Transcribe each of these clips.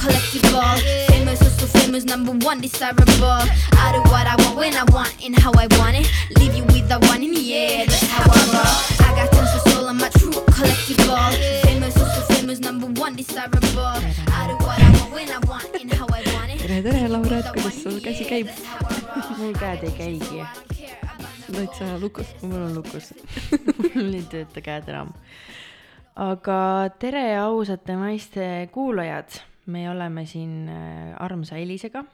collectible. Famous, also famous, number one, desirable. I do what I want when I want and how I want it. Leave you with the one in the air, that's how I roll. I got tons of soul, I'm a true collectible. Famous, also famous, number one, desirable. I do what I want when I want and how I want it. tere, tere, Laura, kuidas sul käsi käib? mul käed ei käigi. täitsa lukus, mul on lukus. mul ei tööta käed enam. aga tere, ausate naiste kuulajad, me oleme siin äh, armsa Elisega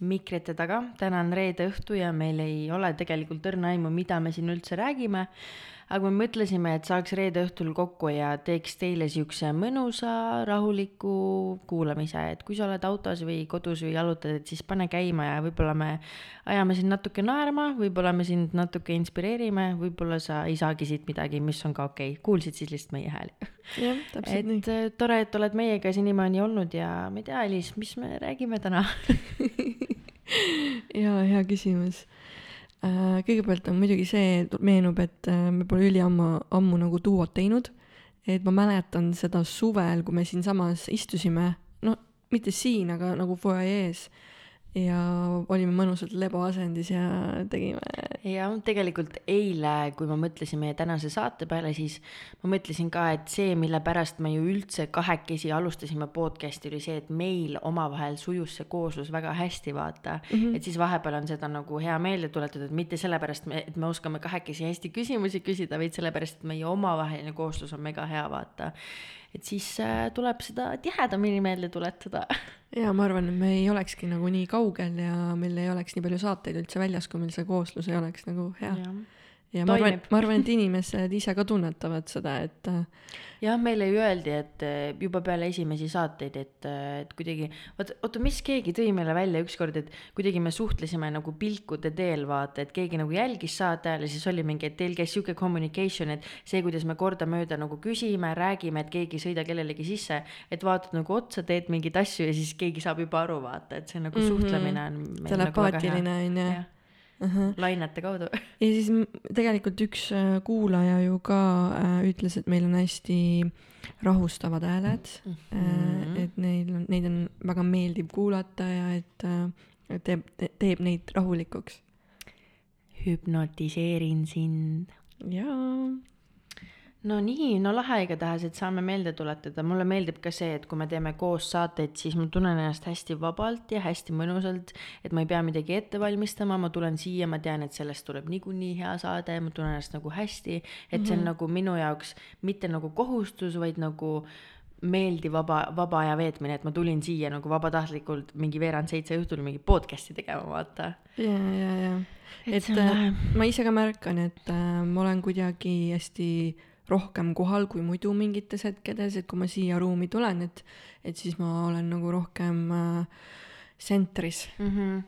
mikrite taga, täna on reede õhtu ja meil ei ole tegelikult õrna aimu, mida me siin üldse räägime. Aga me mõtlesime, et saaks reede õhtul kokku ja teeks teile siukse mõnusa rahuliku kuulamise, et kui sa oled autos või kodus või jalutad, et siis pane käima ja võib-olla me ajame sind natuke naerma, võib-olla me sind natuke inspireerime, võib-olla sa ei saagi siit midagi, mis on ka okei okay., kuulsid siis lihtsalt meie hääli. jah, täpselt nii et. äh, tore, et oled meiega senimaani olnud ja ma ei tea, Elis, mis me räägime täna? jaa, hea küsimus. Kõigepealt on muidugi see, meenub, et äh, me pole üliammu, ammu nagu duot teinud. et ma mäletan seda suvel, kui me siinsamas istusime, no mitte siin, aga nagu fuajees ja olime mõnusalt lebaasendis ja tegime jah, tegelikult eile, kui ma mõtlesin meie tänase saate peale, siis ma mõtlesin ka, et see, mille pärast me ju üldse kahekesi alustasime podcast'i, oli see, et meil omavahel sujus see kooslus väga hästi, vaata mm. -hmm. et siis vahepeal on seda nagu hea meelde tuletatud, et mitte sellepärast, et me oskame kahekesi hästi küsimusi küsida, vaid sellepärast, et meie omavaheline kooslus on mega hea, vaata. Et siis äh, tuleb seda tihedamini meelde tuletada ja ma arvan, et me ei olekski nagu nii kaugel ja meil ei oleks nii palju saateid üldse väljas, kui meil see kooslus ei oleks nagu hea. Jah. Ja ma arvan ma arvan, et inimesed ise ka tunnetavad seda, et äh, jah, meile ju öeldi, et eh, juba peale esimesi saateid, et, et kuidagi, oota, oota, mis keegi tõi meile välja ükskord, et kuidagi me suhtlesime nagu pilkude teel, vaata, et keegi nagu jälgis saate ajal ja siis oli mingi, et teil käis sihuke communication, et see, kuidas me kordamööda nagu küsime, räägime, et keegi ei sõida kellelegi sisse, et vaatad nagu otsa, teed mingeid asju ja siis keegi saab juba aru, vaata, et see nagu mm. -hmm. suhtlemine on nagu telepaatiline on ju uh. lainete kaudu. ja siis tegelikult üks äh, kuulaja ju ka äh, ütles, et meil on hästi rahustavad hääled mm. -hmm. et neil on, neid on väga meeldiv kuulata ja et teeb, teeb neid rahulikuks. hüpnotiseerin sind jaa, no nii, no lahe igatahes, et saame meelde tuletada, mulle meeldib ka see, et kui me teeme koos saateid, siis ma tunnen ennast hästi vabalt ja hästi mõnusalt, et ma ei pea midagi ette valmistama, ma tulen siia, ma tean, et sellest tuleb niikuinii hea saade, ma tunnen ennast nagu hästi, et see on nagu minu jaoks mitte nagu kohustus, vaid nagu meeldiv vaba, vaba aja veetmine, et ma tulin siia nagu vabatahtlikult mingi veerand seitse õhtul mingi podcast'i tegema, vaata. ja, ja, ja. Et et äh, ma ise ka märkan, et äh, ma olen kuidagi hästi rohkem kohal kui muidu mingites hetkedes, et kui ma siia ruumi tulen, et, et siis ma olen nagu rohkem äh, sentris. mm. -hmm.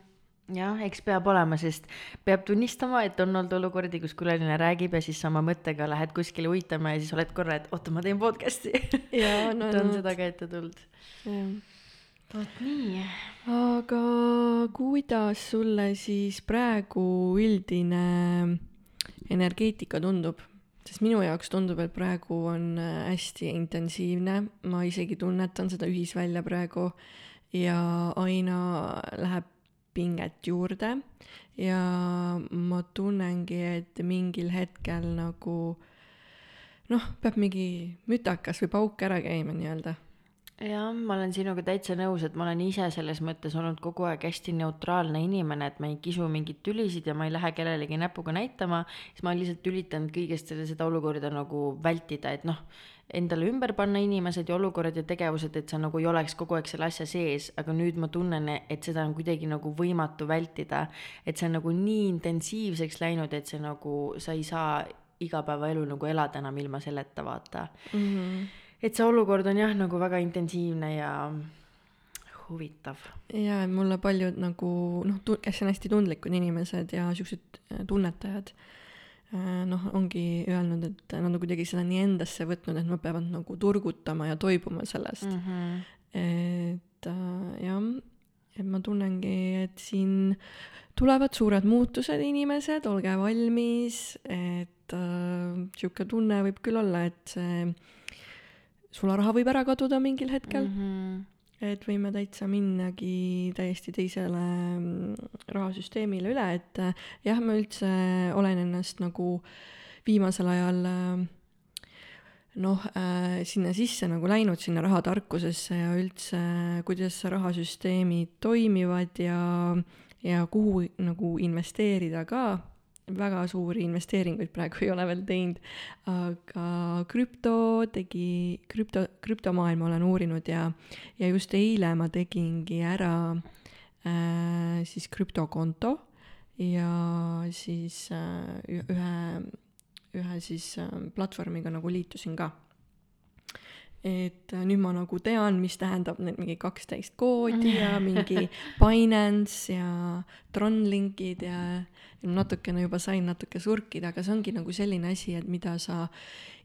jah, eks peab olema, sest peab tunnistama, et on olnud olukordi, kus külaline räägib ja siis oma mõttega lähed kuskile uitama ja siis oled korra, et oota, ma teen podcast'i. Jaa, no, et on no. seda ka ette tulnud. vot nii. aga kuidas sulle siis praegu üldine energeetika tundub? Sest minu jaoks tundub, et praegu on äh, hästi intensiivne, ma isegi tunnetan seda ühisvälja praegu ja aina läheb pinget juurde. Ja ma tunnengi, et mingil hetkel nagu noh, peab mingi mütakas või pauk ära käima nii-öelda jah, ma olen sinuga täitsa nõus, et ma olen ise selles mõttes olnud kogu aeg hästi neutraalne inimene, et ma ei kisu mingeid tülisid ja ma ei lähe kellelegi näpuga näitama, siis ma olen lihtsalt üritanud kõigest selle, seda olukorda nagu vältida, et noh, endale ümber panna inimesed ja olukorrad ja tegevused, et sa nagu ei oleks kogu aeg selle asja sees, aga nüüd ma tunnen, et seda on kuidagi nagu võimatu vältida. et see on nagu nii intensiivseks läinud, et see nagu, sa ei saa igapäevaelu nagu elada enam ilma selleta, vaata mm. -hmm. Et see olukord on jah, nagu väga intensiivne ja huvitav. ja mulle paljud nagu noh, kes on hästi tundlikud inimesed ja siuksed äh, tunnetajad, noh, ongi öelnud, et nad on kuidagi seda nii endasse võtnud, et nad peavad nagu turgutama ja toibuma sellest Mm. mm.. et äh, jah, et ma tunnengi, et siin tulevad suured muutused, inimesed, olge valmis, et äh, sihuke tunne võib küll olla, et see sularaha võib ära kaduda mingil hetkel mm. -hmm. et võime täitsa minnagi täiesti teisele mm, rahasüsteemile üle, et äh, jah, ma üldse olen ennast nagu viimasel ajal äh, noh äh,, sinna sisse nagu läinud, sinna rahatarkusesse ja üldse, kuidas rahasüsteemid toimivad ja, ja kuhu nagu investeerida ka väga suuri investeeringuid praegu ei ole veel teinud, aga krüpto tegi, krüpto, krüptomaailma olen uurinud ja, ja just eile ma tegingi ära äh, siis krüptokonto ja siis äh, ühe, ühe siis äh, platvormiga nagu liitusin ka et äh, nüüd ma nagu tean, mis tähendab need mingi kaksteist koodi ja mingi Binance ja Tronlinkid ja natukene juba sain natuke surkida, aga see ongi nagu selline asi, et mida sa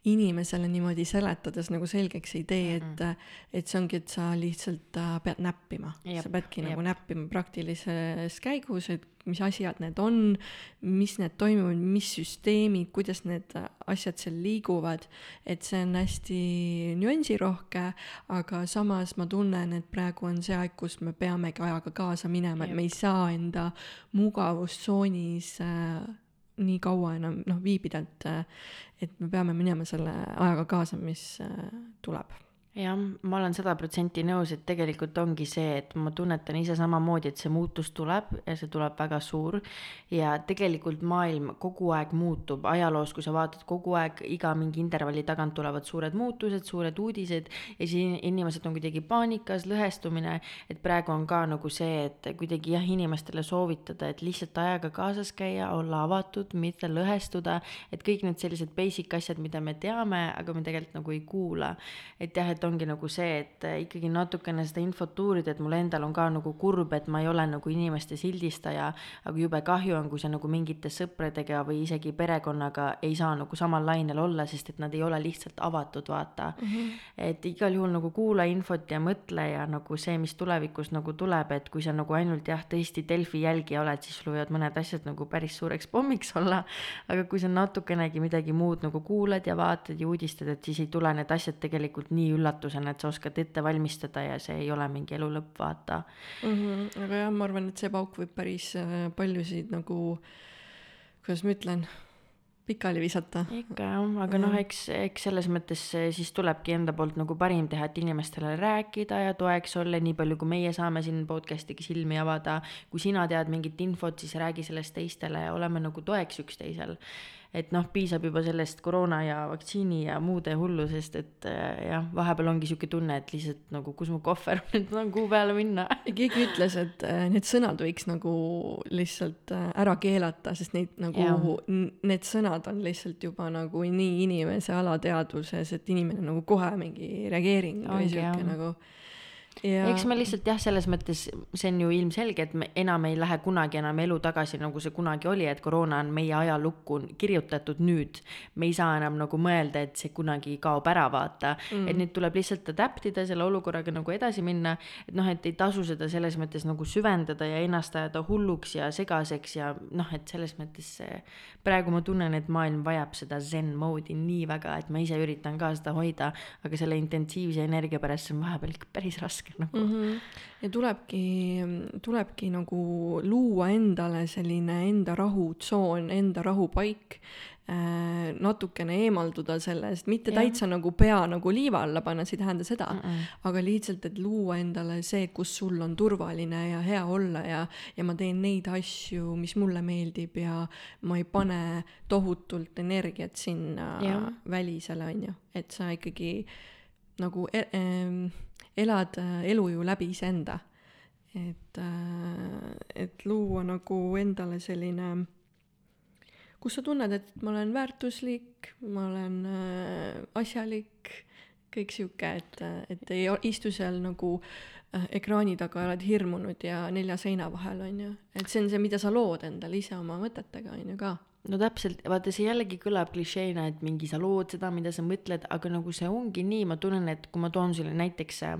inimesele niimoodi seletades nagu selgeks ei tee, et, et see ongi, et sa lihtsalt äh, pead näppima. sa peadki jep. nagu näppima praktilises käigus, et mis asjad need on, mis need toimuvad, mis süsteemid, kuidas need asjad seal liiguvad, et see on hästi nüansirohke, aga samas ma tunnen, et praegu on see aeg, kus me peamegi ajaga kaasa minema, et me ei saa enda mugavustsoonis äh, nii kaua enam noh, viibida, et et me peame minema selle ajaga kaasa, mis äh, tuleb jah, ma olen sada protsenti nõus, et tegelikult ongi see, et ma tunnetan ise samamoodi, et see muutus tuleb ja see tuleb väga suur. ja tegelikult maailm kogu aeg muutub, ajaloos, kui sa vaatad, kogu aeg iga mingi intervalli tagant tulevad suured muutused, suured uudised ja siis inimesed on kuidagi paanikas, lõhestumine. et praegu on ka nagu see, et kuidagi jah, inimestele soovitada, et lihtsalt ajaga kaasas käia, olla avatud, mitte lõhestuda. et kõik need sellised basic asjad, mida me teame, aga me tegelikult nagu ei kuula. et jah, et ongi nagu see, et äh, ikkagi natukene seda infot uurida, et mul endal on ka nagu kurb, et ma ei ole nagu inimeste sildistaja, aga jube kahju on, kui sa nagu mingite sõpradega või isegi perekonnaga ei saa nagu samal lainel olla, sest et nad ei ole lihtsalt avatud, vaata mm. -hmm. et igal juhul nagu kuula infot ja mõtle ja nagu see, mis tulevikus nagu tuleb, et kui sa nagu ainult jah, tõesti Delfi jälgija oled, siis sul võivad mõned asjad nagu päris suureks pommiks olla, aga kui sa natukenegi midagi muud nagu kuulad ja vaatad ja uudistad, et siis ei tule need asjad tegelikult nii üllatusena üllatusena, et sa oskad ette valmistada ja see ei ole mingi elu lõpp, vaata mm. -hmm. aga jah, ma arvan, et see pauk võib päris äh, paljusid nagu, kuidas ma ütlen, pikali visata. ikka jah, aga noh, eks, eks selles mõttes siis tulebki enda poolt nagu parim teha, et inimestele rääkida ja toeks olla, nii palju kui meie saame siin podcast'iga silmi avada. kui sina tead mingit infot, siis räägi sellest teistele ja oleme nagu toeks üksteisel et noh, piisab juba sellest koroona ja vaktsiini ja muude hullusest, et äh, jah, vahepeal ongi sihuke tunne, et lihtsalt nagu kus mu kohver on, kuhu peale minna. keegi ütles, et äh, need sõnad võiks nagu lihtsalt äh, ära keelata, sest neid nagu, need sõnad on lihtsalt juba nagu nii inimese alateadvuses, et inimene nagu kohe mingi reageering või sihuke nagu Ja... eks me lihtsalt jah, selles mõttes see on ju ilmselge, et me enam ei lähe kunagi enam elu tagasi, nagu see kunagi oli, et koroona on meie ajalukku kirjutatud nüüd. me ei saa enam nagu mõelda, et see kunagi kaob ära, vaata mm.. et nüüd tuleb lihtsalt adapt ida selle olukorraga nagu edasi minna. et noh, et ei tasu seda selles mõttes nagu süvendada ja ennast ajada hulluks ja segaseks ja noh, et selles mõttes see. praegu ma tunnen, et maailm vajab seda zen mode'i nii väga, et ma ise üritan ka seda hoida, aga selle intensiivse energia pärast see on vahepeal ikka päris raske raske nagu mm. -hmm. ja tulebki, tulebki nagu luua endale selline enda rahutsoon, enda rahupaik äh,, natukene eemalduda sellest, mitte ja. täitsa nagu pea nagu liiva alla panna, see ei tähenda seda mm, -mm. aga lihtsalt, et luua endale see, kus sul on turvaline ja hea olla ja, ja ma teen neid asju, mis mulle meeldib ja ma ei pane tohutult energiat sinna ja. välisele, on ju, et sa ikkagi nagu e e elad äh, elu ju läbi iseenda. et, äh, et luua nagu endale selline, kus sa tunned, et ma olen väärtuslik, ma olen äh, asjalik, kõik sihuke, et, et ei istu seal nagu ekraani taga oled hirmunud ja nelja seina vahel, on ju. et see on see, mida sa lood endale ise oma mõtetega, on ju ka no täpselt, vaata see jällegi kõlab klišeena, et mingi sa lood seda, mida sa mõtled, aga nagu see ongi nii, ma tunnen, et kui ma toon sulle näiteks äh,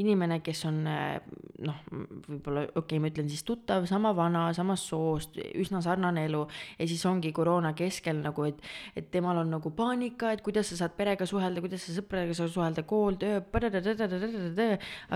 inimene, kes on äh, noh, võib-olla okei okay,, ma ütlen siis tuttav, sama vana, samast soost, üsna sarnane elu ja siis ongi koroona keskel nagu, et, et temal on nagu paanika, et kuidas sa saad perega suhelda, kuidas sa sõpradega saad suhelda, kool, töö,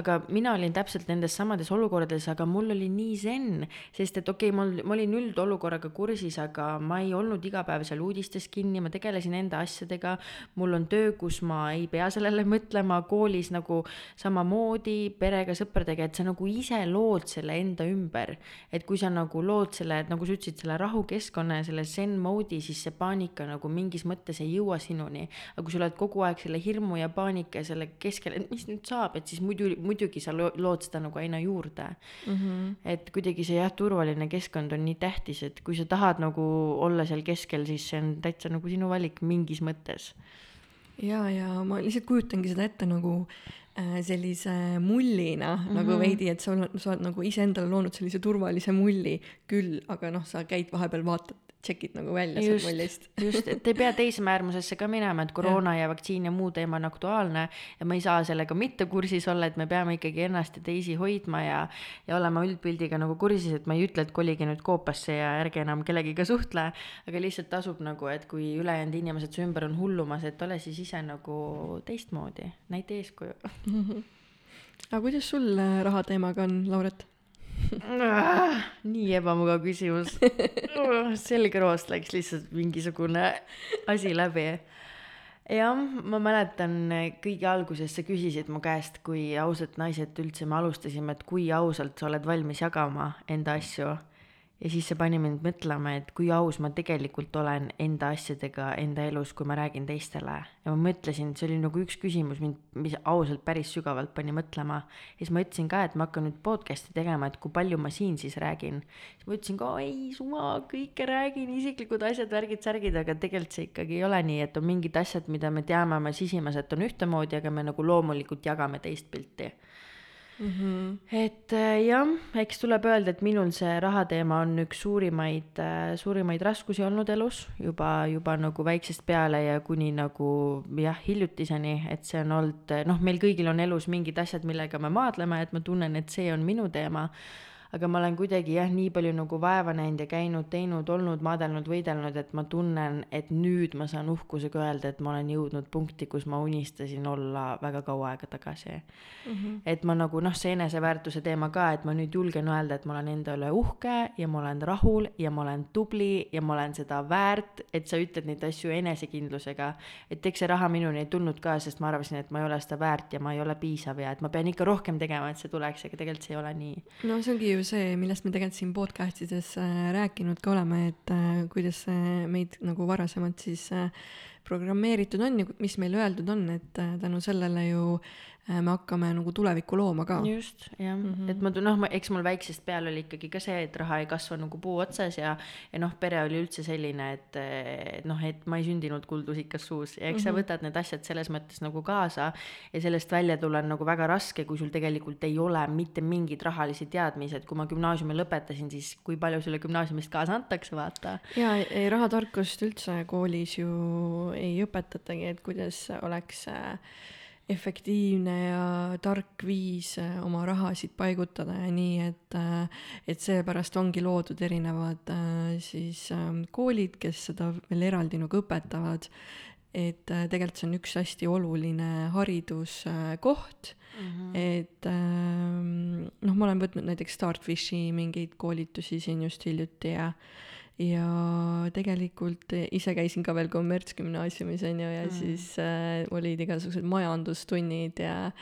aga mina olin täpselt nendes samades olukordades, aga mul oli nii zen, sest et okei okay,, mul, ma olin üldolukorraga kursis, aga ma ei olnud iga päev seal uudistes kinni, ma tegelesin enda asjadega, mul on töö, kus ma ei pea sellele mõtlema, koolis nagu samamoodi, perega, sõpradega, et sa nagu ise lood selle enda ümber. et kui sa nagu lood selle, nagu sa ütlesid, selle rahukeskkonna ja selle zen mode'i, siis see paanika nagu mingis mõttes ei jõua sinuni. aga kui sa oled kogu aeg selle hirmu ja paanika ja selle keskel, et mis nüüd saab, et siis muidu, muidugi sa lood seda nagu aina juurde mm. -hmm. et kuidagi see jah, turvaline keskkond on nii tähtis, et kui sa tahad nagu olla seal keskel, siis see on täitsa nagu sinu valik mingis mõttes ja, ja ma lihtsalt kujutangi seda ette nagu äh, sellise mullina mm -hmm. nagu mhm. veidi, et sa oled, sa oled nagu iseendale loonud sellise turvalise mulli küll, aga noh, sa käid vahepeal, vaatad tšekid nagu välja sealt mullist. just, et ei pea teise äärmusesse ka minema, et koroona ja. ja vaktsiin ja muu teema on aktuaalne ja me ei saa sellega mitte kursis olla, et me peame ikkagi ennast ja teisi hoidma ja, ja olema üldpildiga nagu kursis, et ma ei ütle, et kolige nüüd koopasse ja ärge enam kellegiga suhtle, aga lihtsalt tasub nagu, et kui ülejäänud inimesed su ümber on hullumas, et ole siis ise nagu teistmoodi, näita eeskuju aga kuidas sul äh, rahateemaga on, Lauret? Nii ebamugav küsimus. Selgroost läks lihtsalt mingisugune asi läbi. jah, ma mäletan kõige alguses sa küsisid mu käest, kui ausad naised üldse me alustasime, et kui ausalt sa oled valmis jagama enda asju ja siis see pani mind mõtlema, et kui aus ma tegelikult olen enda asjadega enda elus, kui ma räägin teistele. ja ma mõtlesin, see oli nagu üks küsimus mind, mis ausalt päris sügavalt pani mõtlema. ja siis ma ütlesin ka, et ma hakkan nüüd podcast'i tegema, et kui palju ma siin siis räägin. siis ma ütlesin ka, ei suva, kõike räägin, isiklikud asjad, värgid, särgid, aga tegelikult see ikkagi ei ole nii, et on mingid asjad, mida me teame oma sisimas, et on ühtemoodi, aga me nagu loomulikult jagame teist pilti mm. -hmm. et äh, jah, eks tuleb öelda, et minul see rahateema on üks suurimaid, äh, suurimaid raskusi olnud elus juba, juba nagu väiksest peale ja kuni nagu jah, hiljutiseni, et see on olnud, noh, meil kõigil on elus mingid asjad, millega me maadleme, et ma tunnen, et see on minu teema aga ma olen kuidagi jah, nii palju nagu vaeva näinud ja käinud, teinud, olnud, maadelnud, võidelnud, et ma tunnen, et nüüd ma saan uhkusega öelda, et ma olen jõudnud punkti, kus ma unistasin olla väga kaua aega tagasi mm. -hmm. et ma nagu noh, see eneseväärtuse teema ka, et ma nüüd julgen öelda, et ma olen enda üle uhke ja ma olen rahul ja ma olen tubli ja ma olen seda väärt, et sa ütled neid asju enesekindlusega. et eks see raha minuni ei tulnud ka, sest ma arvasin, et ma ei ole seda väärt ja ma ei ole piisav ja et ma pean ikka rohkem tegema, et see tuleks, aga tegelikult see ei ole nii. no see ongi ju ju see, millest me tegelikult siin podcast ides äh, rääkinud ka oleme, et äh, kuidas meid nagu varasemalt siis äh, programmeeritud on ja mis meile öeldud on, et tänu sellele ju Äh, me hakkame nagu tulevikku looma ka. just, jah mm, -hmm. et ma, noh, eks mul väiksest peale oli ikkagi ka see, et raha ei kasva nagu puu otsas ja, ja noh, pere oli üldse selline, et, et noh, et ma ei sündinud kuldlusikas suus ja eks mm -hmm. sa mhm. võtad need asjad selles mõttes nagu kaasa ja sellest välja tulla on nagu väga raske, kui sul tegelikult ei ole mitte mingeid rahalisi teadmisi, et kui ma gümnaasiumi lõpetasin, siis kui palju sulle gümnaasiumist kaasa antakse, vaata. ja ei, rahatarkust üldse koolis ju ei õpetatagi, et kuidas oleks äh, efektiivne ja tark viis äh, oma rahasid paigutada ja nii, et, äh, et seepärast ongi loodud erinevad äh, siis koolid, kes seda veel eraldi nagu õpetavad. et tegelikult see on üks hästi oluline hariduskoht mm, -hmm. et noh, ma olen võtnud näiteks Startfishi mingeid koolitusi siin just hiljuti ja ja tegelikult ise käisin ka veel kommertsgümnaasiumis on ju ja mm. siis äh, olid igasugused majandustunnid ja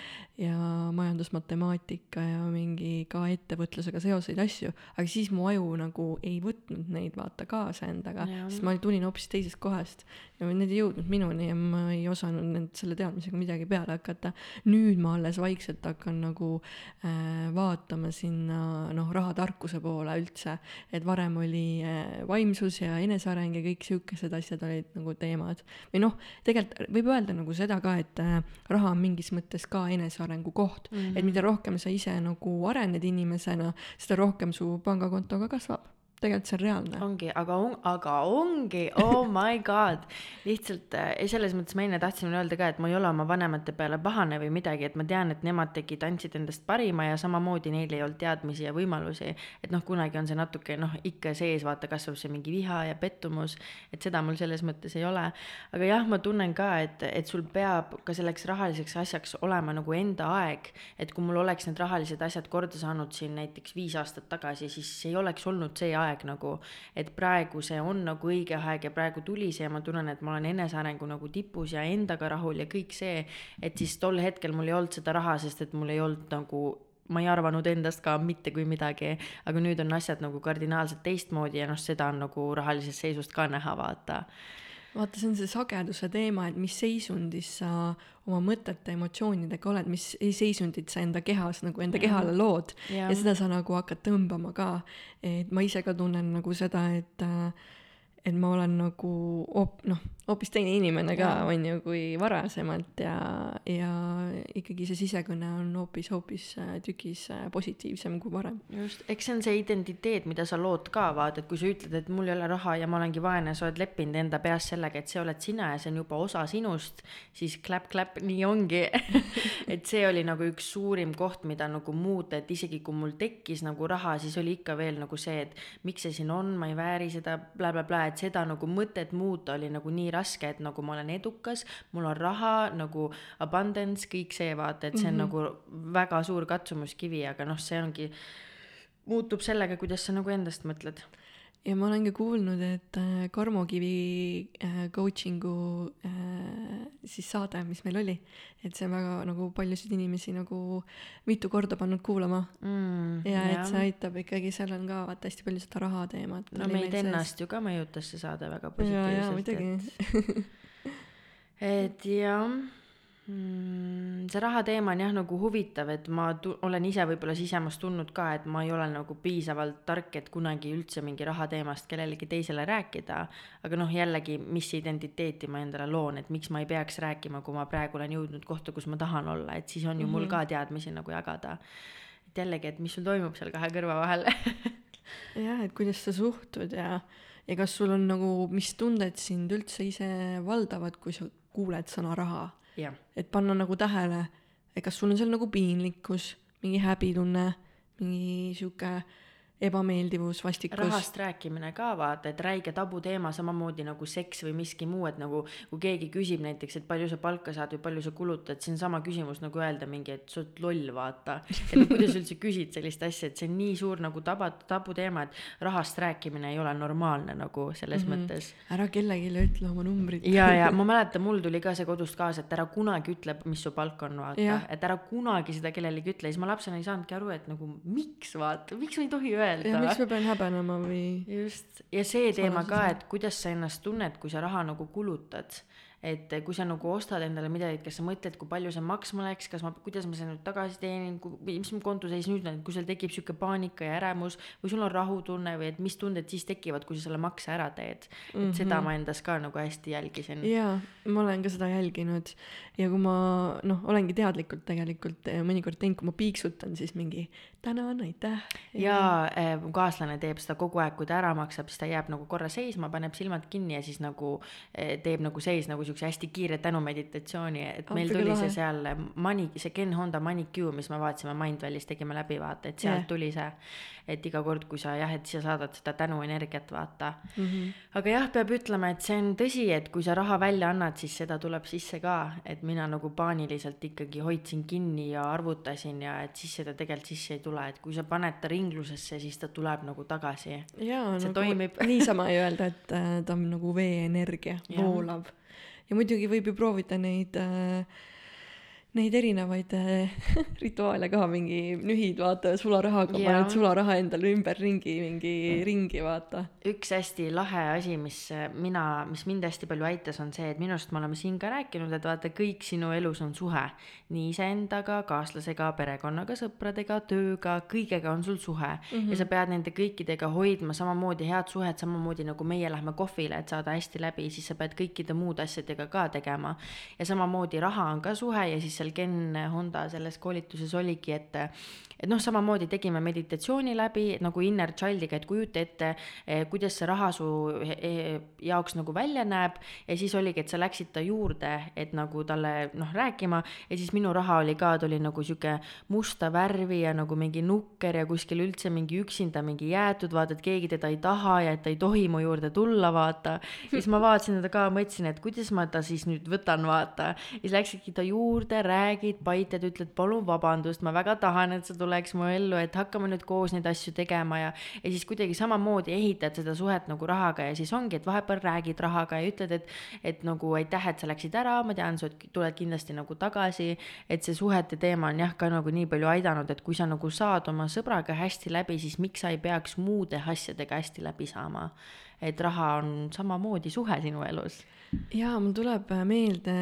ja majandusmatemaatika ja mingi ka ettevõtlusega seoseid asju, aga siis mu aju nagu ei võtnud neid vaata kaasa endaga, sest ma tulin hoopis teisest kohast ja need ei jõudnud minuni ja ma ei osanud nüüd selle teadmisega midagi peale hakata. nüüd ma alles vaikselt hakkan nagu äh, vaatama sinna noh, rahatarkuse poole üldse, et varem oli äh, vaimsus ja eneseareng ja kõik siukesed asjad olid nagu teemad. või noh, tegelikult võib öelda nagu seda ka, et äh, raha on mingis mõttes ka enesearengu koht mm, -hmm. et mida rohkem sa ise nagu arened inimesena, seda rohkem su pangakonto ka kasvab tegelikult see on reaalne. ongi, aga on, aga ongi, oh my god, lihtsalt äh, selles mõttes ma enne tahtsin öelda ka, et ma ei ole oma vanemate peale pahane või midagi, et ma tean, et nemad tegid, andsid endast parima ja samamoodi neil ei olnud teadmisi ja võimalusi. et noh, kunagi on see natuke noh, ikka sees, vaata, kasvab see mingi viha ja pettumus, et seda mul selles mõttes ei ole. aga jah, ma tunnen ka, et, et sul peab ka selleks rahaliseks asjaks olema nagu enda aeg, et kui mul oleks need rahalised asjad korda saanud siin näiteks viis aastat tagasi, siis ei oleks olnud see aeg nagu, et praegu see on nagu õige aeg ja praegu tuli see ja ma tunnen, et ma olen enesearengu nagu tipus ja endaga rahul ja kõik see, et siis tol hetkel mul ei olnud seda raha, sest et mul ei olnud nagu ma ei arvanud endast ka mitte kui midagi, aga nüüd on asjad nagu kardinaalselt teistmoodi ja noh, seda on nagu rahalisest seisust ka näha, vaata. vaata, see on see sageduse teema, et mis seisundis sa oma mõtete, emotsioonidega oled, mis seisundit sa enda kehas nagu enda kehale lood Jah. ja seda sa nagu hakkad tõmbama ka. et ma ise ka tunnen nagu seda, et äh, et ma olen nagu hoop-, noh, hoopis teine inimene ka, on ju, kui varasemalt ja, ja ikkagi see sisekõne on hoopis, hoopis äh, tükis äh, positiivsem kui varem. just, eks see on see identiteet, mida sa lood ka, vaata, et kui sa ütled, et mul ei ole raha ja ma olengi vaene, sa oled leppinud enda peas sellega, et see oled sina ja see on juba osa sinust, siis clap-clap, nii ongi. et see oli nagu üks suurim koht, mida nagu muuta, et isegi kui mul tekkis nagu raha, siis oli ikka veel nagu see, et miks see siin on, ma ei vääri seda bla,, blablabla, et seda nagu mõtet muuta oli nagu nii raske, et nagu ma olen edukas, mul on raha nagu abundance, kõik see vaata, et see on mm -hmm. nagu väga suur katsumuskivi, aga noh, see ongi muutub sellega, kuidas sa nagu endast mõtled. Ja ma olen ka kuulnud, et äh, Karmo Kivi äh, coaching'u äh, siis saade, mis meil oli, et see on väga nagu paljusid inimesi nagu mitu korda pannud kuulama. Mm, ja et see aitab ikkagi, seal on ka vaata hästi palju seda raha teemat. no meid ennast ju ka mõjutas see saade väga positiivselt, et, jah see raha teema on jah nagu huvitav, et ma tu- olen ise võib-olla sisemas tundnud ka, et ma ei ole nagu piisavalt tark, et kunagi üldse mingi raha teemast kellelegi teisele rääkida. aga noh, jällegi, mis identiteeti ma endale loon, et miks ma ei peaks rääkima, kui ma praegu olen jõudnud kohta, kus ma tahan olla, et siis on ju mul ka teadmisi nagu jagada. et jällegi, et mis sul toimub seal kahe kõrva vahel jah, et kuidas sa suhtud ja, ja kas sul on nagu, mis tunded sind üldse ise valdavad, kui sa kuuled sõna raha, et panna nagu tähele, et kas sul on seal nagu piinlikkus, mingi häbitunne, mingi sihuke ebameeldivus, vastikus. rahast rääkimine ka vaata, et räige tabuteema samamoodi nagu seks või miski muu, et nagu kui keegi küsib näiteks, et palju sa palka saad või palju sa kulutad, see on sama küsimus nagu öelda mingi, et sa oled loll, vaata. et no kuidas sa üldse küsid sellist asja, et see on nii suur nagu taba, tabuteema, et rahast rääkimine ei ole normaalne nagu selles mm -hmm. mõttes. ära kellelegi ütle oma numbrit. ja, ja ma mäletan, mul tuli ka see kodust kaasa, et ära kunagi ütle, mis su palk on, vaata et ära kunagi seda kellelegi ütle, siis ma lapsena ei saanudki aru, et nagu miks vaata, miks ma ei tohi öelda. Ja miks ma pean häbenema või just, ja see teema ka, et kuidas sa ennast tunned, kui sa raha nagu kulutad. et kui sa nagu ostad endale midagi, et kas sa mõtled, kui palju see maksma läks, kas ma, kuidas ma selle nüüd tagasi teenin, mis mu konto seis nüüd on, kui sul tekib sihuke paanika ja äremus või sul on rahutunne või et mis tunded siis tekivad, kui sa selle makse ära teed. et mm -hmm. seda ma endas ka nagu hästi jälgisin. jaa, ma olen ka seda jälginud ja kui ma noh, olengi teadlikult tegelikult eh, mõnikord teinud, kui ma piiksutan, siis mingi tänan, aitäh. ja eh, mu kaaslane teeb seda kogu aeg, kui ta ära maksab, siis ta jääb nagu korra seisma, paneb silmad kinni ja siis nagu eh, teeb nagu sees nagu siukse hästi kiire tänumeditatsiooni, et meil Appi kui tuli lahe. see seal eh, Mani, see Ken Honda Manicure, mis me vaatasime Mindvalis, tegime läbi vaata, et sealt Jah. tuli see. et iga kord, kui sa jah, et sa saadad seda tänuenergiat, vaata mm. -hmm. aga jah, peab ütlema, et see on tõsi, et kui sa raha välja annad, siis seda tuleb sisse ka, et mina nagu paaniliselt ikkagi hoidsin kinni ja arvutasin ja et siis seda tegelikult sisse ei tule, et kui sa paned ta ringlusesse, siis ta tuleb nagu tagasi. jaa, See nagu toimib. niisama ei öelda, et äh, ta on nagu veenergia, Jah. voolav. ja muidugi võib ju proovida neid äh, neid erinevaid äh, rituaale ka, mingi nühid, vaata, sularahaga Jaa. paned sularaha endale ümberringi mingi ringi, vaata. üks hästi lahe asi, mis äh, mina, mis mind hästi palju aitas, on see, et minu arust me oleme siin ka rääkinud, et vaata, kõik sinu elus on suhe. nii iseendaga, kaaslasega, perekonnaga, sõpradega, tööga, kõigega on sul suhe mm. -hmm. ja sa pead nende kõikidega hoidma samamoodi head suhet, samamoodi nagu meie lähme kohvile, et saada hästi läbi, siis sa pead kõikide muude asjadega ka tegema. ja samamoodi raha on ka suhe ja siis seal Ken Honda selles koolituses oligi, et et noh, samamoodi tegime meditatsiooni läbi nagu inner child'iga, et kujuta ette, kuidas see raha su jaoks nagu välja näeb ja siis oligi, et sa läksid ta juurde, et nagu talle noh, rääkima ja siis minu raha oli ka, ta oli nagu sihuke musta värvi ja nagu mingi nukker ja kuskil üldse mingi üksinda mingi jäetud, vaata, et keegi teda ei taha ja et ta ei tohi mu juurde tulla, vaata. siis ma vaatasin teda ka, mõtlesin, et kuidas ma ta siis nüüd võtan, vaata. siis läksidki ta juurde, räägid, paitad, ütled palun vabandust, ma väga tahan, et sa tuled tuleks mu ellu, et hakkame nüüd koos neid asju tegema ja, ja siis kuidagi samamoodi ehitad seda suhet nagu rahaga ja siis ongi, et vahepeal räägid rahaga ja ütled, et, et nagu aitäh, et sa läksid ära, ma tean, sa tuled kindlasti nagu tagasi. et see suhete teema on jah, ka nagu nii palju aidanud, et kui sa nagu saad oma sõbraga hästi läbi, siis miks sa ei peaks muude asjadega hästi läbi saama. et raha on samamoodi suhe sinu elus jaa, mul tuleb äh, meelde,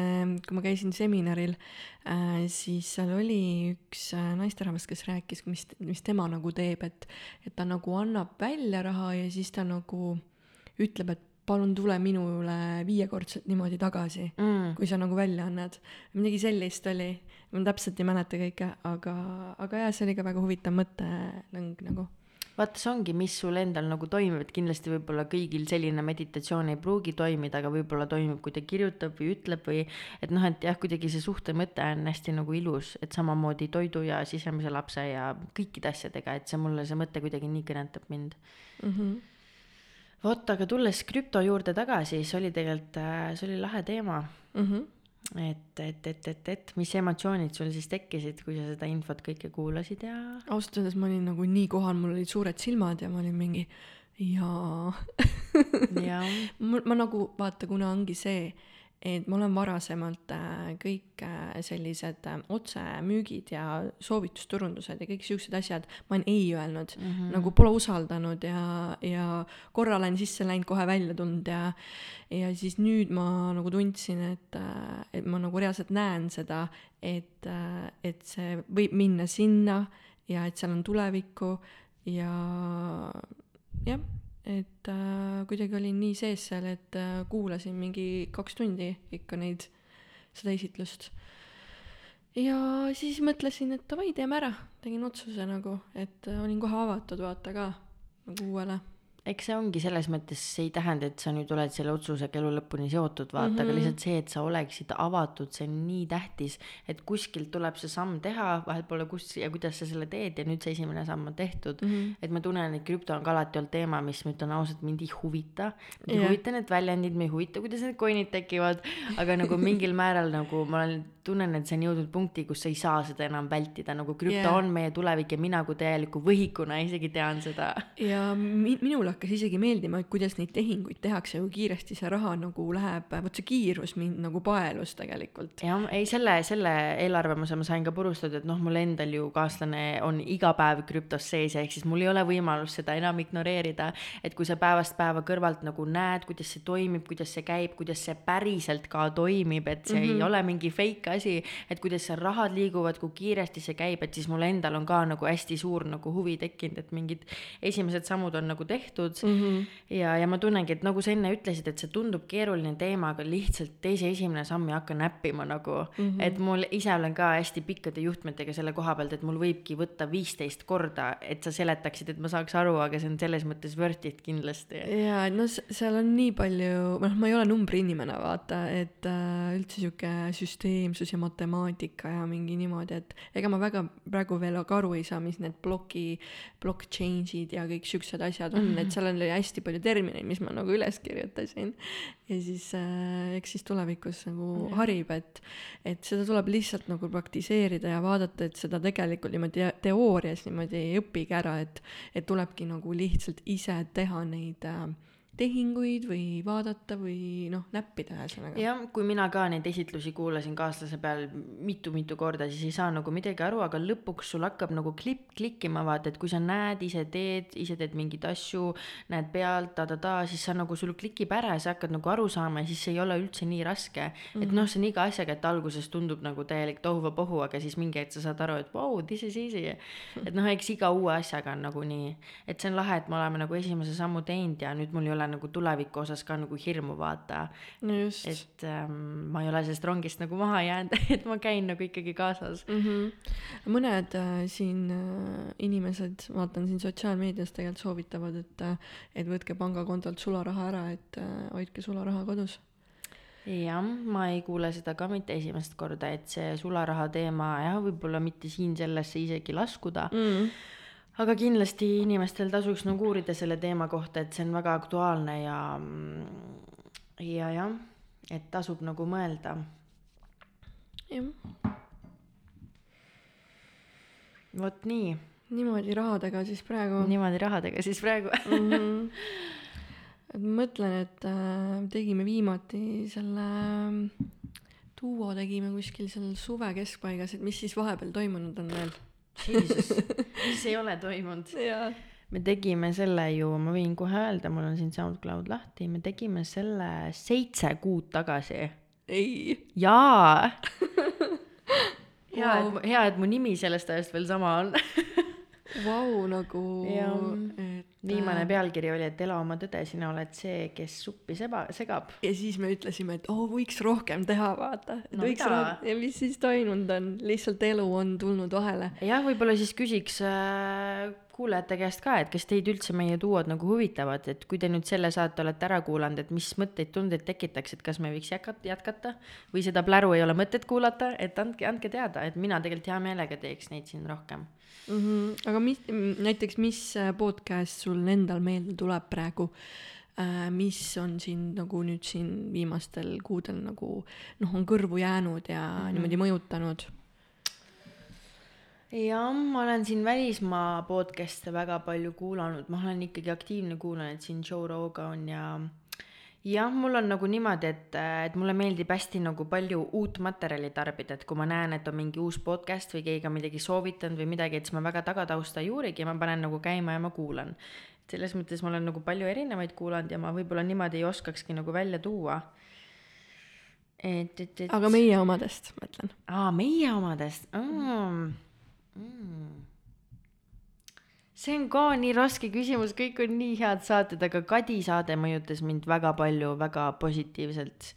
kui ma käisin seminaril äh,, siis seal oli üks äh, naisterahvas, kes rääkis, mis, mis tema nagu teeb, et, et ta nagu annab välja raha ja siis ta nagu ütleb, et palun tule minule viiekordselt niimoodi tagasi mm., kui sa nagu välja annad. midagi sellist oli, ma täpselt ei mäleta kõike, aga, aga jaa, see oli ka väga huvitav mõttelõng nagu vaata, see ongi, mis sul endal nagu toimib, et kindlasti võib-olla kõigil selline meditatsioon ei pruugi toimida, aga võib-olla toimib, kui ta kirjutab või ütleb või et noh, et jah, kuidagi see suhte mõte on hästi nagu ilus, et samamoodi toidu ja sisemise lapse ja kõikide asjadega, et see mulle, see mõte kuidagi nii kõnetab mind mm. -hmm vot, aga tulles krüpto juurde tagasi, see oli tegelikult, äh, see oli lahe teema mm. -hmm et, et, et, et, et mis emotsioonid sul siis tekkisid, kui sa seda infot kõike kuulasid ja? ausalt öeldes ma olin nagu nii kohal, mul olid suured silmad ja ma olin mingi jaa ja. ma, ma nagu vaata, kuna ongi see et ma olen varasemalt äh, kõik äh, sellised äh, otsemüügid ja soovitusturundused ja kõik siuksed asjad, ma olen ei öelnud mm, -hmm. nagu pole usaldanud ja, ja korra olen sisse läinud, kohe välja tulnud ja ja siis nüüd ma nagu tundsin, et, et ma nagu reaalselt näen seda, et, et see võib minna sinna ja et seal on tulevikku ja jah et äh, kuidagi olin nii sees seal, et äh, kuulasin mingi kaks tundi ikka neid, seda esitlust. ja siis mõtlesin, et davai, teeme ära, tegin otsuse nagu, et äh, olin kohe avatud vaata ka nagu uuele eks see ongi selles mõttes, see ei tähenda, et sa nüüd oled selle otsusega elu lõpuni seotud, vaata mm, -hmm. aga mhm. lihtsalt see, et sa oleksid avatud, see on nii tähtis, et kuskilt tuleb see samm teha, vahet pole kus ja kuidas sa selle teed ja nüüd see esimene samm on tehtud mm. -hmm. et ma tunnen, et krüpto on ka alati olnud teema, mis ma ütlen ausalt, mind ei huvita. mind ei yeah. huvita need väljendid, mind ei huvita, kuidas need coin'id tekivad, aga nagu mingil määral nagu ma olen, tunnen, et see on jõudnud punkti, kus sa ei saa seda enam vältida, nagu krüpto yeah. on meie tulevik ja mina kui täieliku võhikuna isegi tean seda. ja mi minule hakkas isegi meeldima, et kuidas neid tehinguid tehakse, kui kiiresti see raha nagu läheb, vot see kiirus mind nagu paelus tegelikult. jah, ei selle, selle eelarvamuse ma sain ka purustatud, et noh, mul endal ju kaaslane on iga päev krüptos sees ja ehk siis mul ei ole võimalust seda enam ignoreerida. et kui sa päevast päeva kõrvalt nagu näed, kuidas see toimib, kuidas see käib, kuidas see päriselt ka toimib, et see mm -hmm. ei mhm. ole mingi fake asi, et kuidas seal rahad liiguvad, kui kiiresti see käib, et siis mul endal on ka nagu hästi suur nagu huvi tekkinud, et mingid esimesed sammud on nagu tehtud mm. -hmm. ja, ja ma tunnengi, et nagu sa enne ütlesid, et see tundub keeruline teema, aga lihtsalt teise esimene samm ei hakka näppima nagu mm. -hmm. et mul ise olen ka hästi pikkade juhtmetega selle koha pealt, et mul võibki võtta viisteist korda, et sa seletaksid, et ma saaks aru, aga see on selles mõttes worth it kindlasti. ja, no seal on nii palju, noh, ma ei ole numbriinimene, vaata, et äh, üldse sihuke süsteemsus ja matemaatika ja mingi niimoodi, et ega ma väga praegu veel ka aru ei saa, mis need ploki, blockchain'id ja kõik siuksed asjad on mm, -hmm. et seal on oli hästi palju termineid, mis ma nagu üles kirjutasin. ja siis äh, eks siis tulevikus nagu mm. harib, et, et seda tuleb lihtsalt nagu praktiseerida ja vaadata, et seda tegelikult niimoodi teoorias niimoodi ei õpigi ära, et, et tulebki nagu lihtsalt ise teha neid äh, tehinguid või vaadata või noh, näppida ühesõnaga. jah, kui mina ka neid esitlusi kuulasin kaaslase peal mitu-mitu korda, siis ei saa nagu midagi aru, aga lõpuks sul hakkab nagu klipp klikkima, vaata, et kui sa näed, ise teed, ise teed mingeid asju, näed pealt ta-ta-ta, siis sa nagu sul klikib ära ja sa hakkad nagu aru saama ja siis see ei ole üldse nii raske mm. -hmm. et mhm. noh, see on iga asjaga, et alguses tundub nagu täielik tohuvapohu, aga siis mingi hetk sa saad aru, et vau wow,, this is easy. et noh, eks iga uue asjaga on nagu nii, et see on lahe, et me oleme nagu esimese sammu teinud ja nüüd mul ei ole ole nagu tuleviku osas ka nagu hirmu, vaata. et ähm, ma ei ole sellest rongist nagu maha jäänud et ma käin nagu ikkagi kaasas mm. -hmm. mõned äh, siin äh, inimesed, vaatan siin sotsiaalmeedias tegelikult soovitavad, et äh,, et võtke pangakontolt sularaha ära, et äh, hoidke sularaha kodus jah, ma ei kuule seda ka mitte esimest korda, et see sularaha teema jah, võib-olla mitte siin sellesse isegi laskuda mm aga kindlasti inimestel tasuks nagu uurida selle teema kohta, et see on väga aktuaalne ja, ja jah, et tasub nagu mõelda. jah. vot nii. niimoodi rahadega siis praegu. niimoodi rahadega siis praegu mm. -hmm. et ma mõtlen, et äh, tegime viimati selle duo tegime kuskil seal suve keskpaigas, et mis siis vahepeal toimunud on veel Jesus, mis ei ole toimunud. me tegime selle ju, ma võin kohe öelda, mul on siin SoundCloud lahti, me tegime selle seitse kuud tagasi. ei. jaa hea wow., et, hea, et mu nimi sellest ajast veel sama on Vau, nagu, et viimane äh, pealkiri oli, et ela oma tõde, sina oled see, kes suppi seba, segab. ja siis me ütlesime, et oo oh,, võiks rohkem teha, vaata. No, võiks rohkem ja mis siis toimunud on, lihtsalt elu on tulnud vahele. jah, võib-olla siis küsiks äh, kuulajate käest ka, et kas teid üldse meie duod nagu huvitavad, et kui te nüüd selle saate olete ära kuulanud, et mis mõtteid, tundeid tekitaks, et kas me võiks jätkata, jätkata või seda pläru ei ole mõtet kuulata, et andke, andke teada, et mina tegelikult hea meelega teeks neid siin rohkem mm. -hmm. aga mis, näiteks, mis äh, podcast sul endal meelde tuleb praegu äh,, mis on sind nagu nüüd siin viimastel kuudel nagu noh, on kõrvu jäänud ja mm -hmm. niimoodi mõjutanud? Jah, ma olen siin välismaa podcast'e väga palju kuulanud, ma olen ikkagi aktiivne kuulaja, et siin Joe Rogan ja jah, mul on nagu niimoodi, et, et mulle meeldib hästi nagu palju uut materjali tarbida, et kui ma näen, et on mingi uus podcast või keegi on midagi soovitanud või midagi, et siis ma väga tagatausta ei uurigi, ma panen nagu käima ja ma kuulan. selles mõttes ma olen nagu palju erinevaid kuulanud ja ma võib-olla niimoodi ei oskakski nagu välja tuua. et, et, et. aga meie omadest, ma ütlen. aa, meie omadest mm.. Mm. See on ka nii raske küsimus, kõik on nii head saated, aga Kadi saade mõjutas mind väga palju, väga positiivselt.